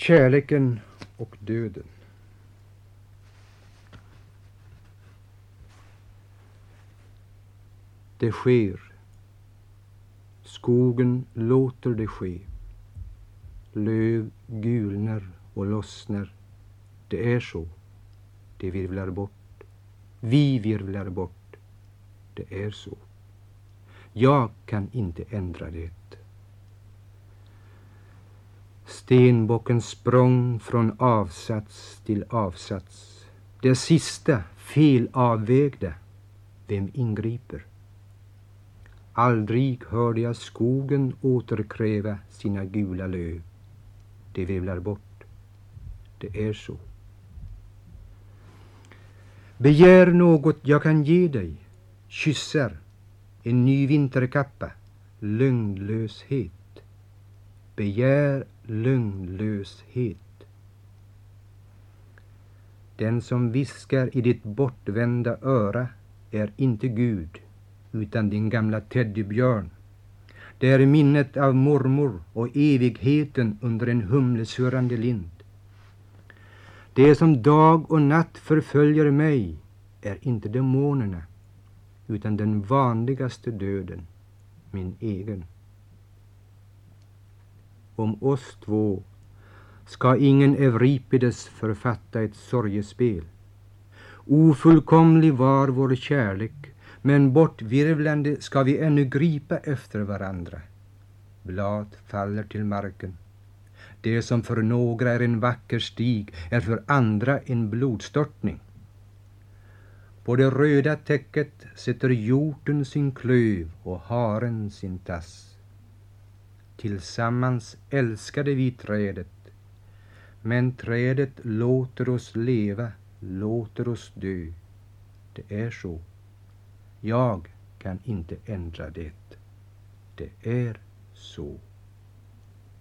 Kärleken och döden. Det sker. Skogen låter det ske. Löv gulnar och lossnar. Det är så. Det virvlar bort. Vi virvlar bort. Det är så. Jag kan inte ändra det. Stenbocken språng från avsats till avsats. Det sista felavvägda. Vem ingriper? Aldrig hörde jag skogen återkräva sina gula löv. Det vevlar bort. Det är så. Begär något jag kan ge dig. Kyssar. En ny vinterkappa. Lögnlöshet. Begär lögnlöshet. Den som viskar i ditt bortvända öra är inte Gud utan din gamla teddybjörn. Det är minnet av mormor och evigheten under en humlesurrande lind. Det som dag och natt förföljer mig är inte demonerna utan den vanligaste döden, min egen. Om oss två ska ingen Euripides författa ett sorgespel. Ofullkomlig var vår kärlek men bortvirvlande ska vi ännu gripa efter varandra. Blad faller till marken. Det som för några är en vacker stig är för andra en blodstörtning. På det röda täcket sätter hjorten sin klöv och haren sin tass. Tillsammans älskade vi trädet, men trädet låter oss leva, låter oss dö. Det är så. Jag kan inte ändra det. Det är så.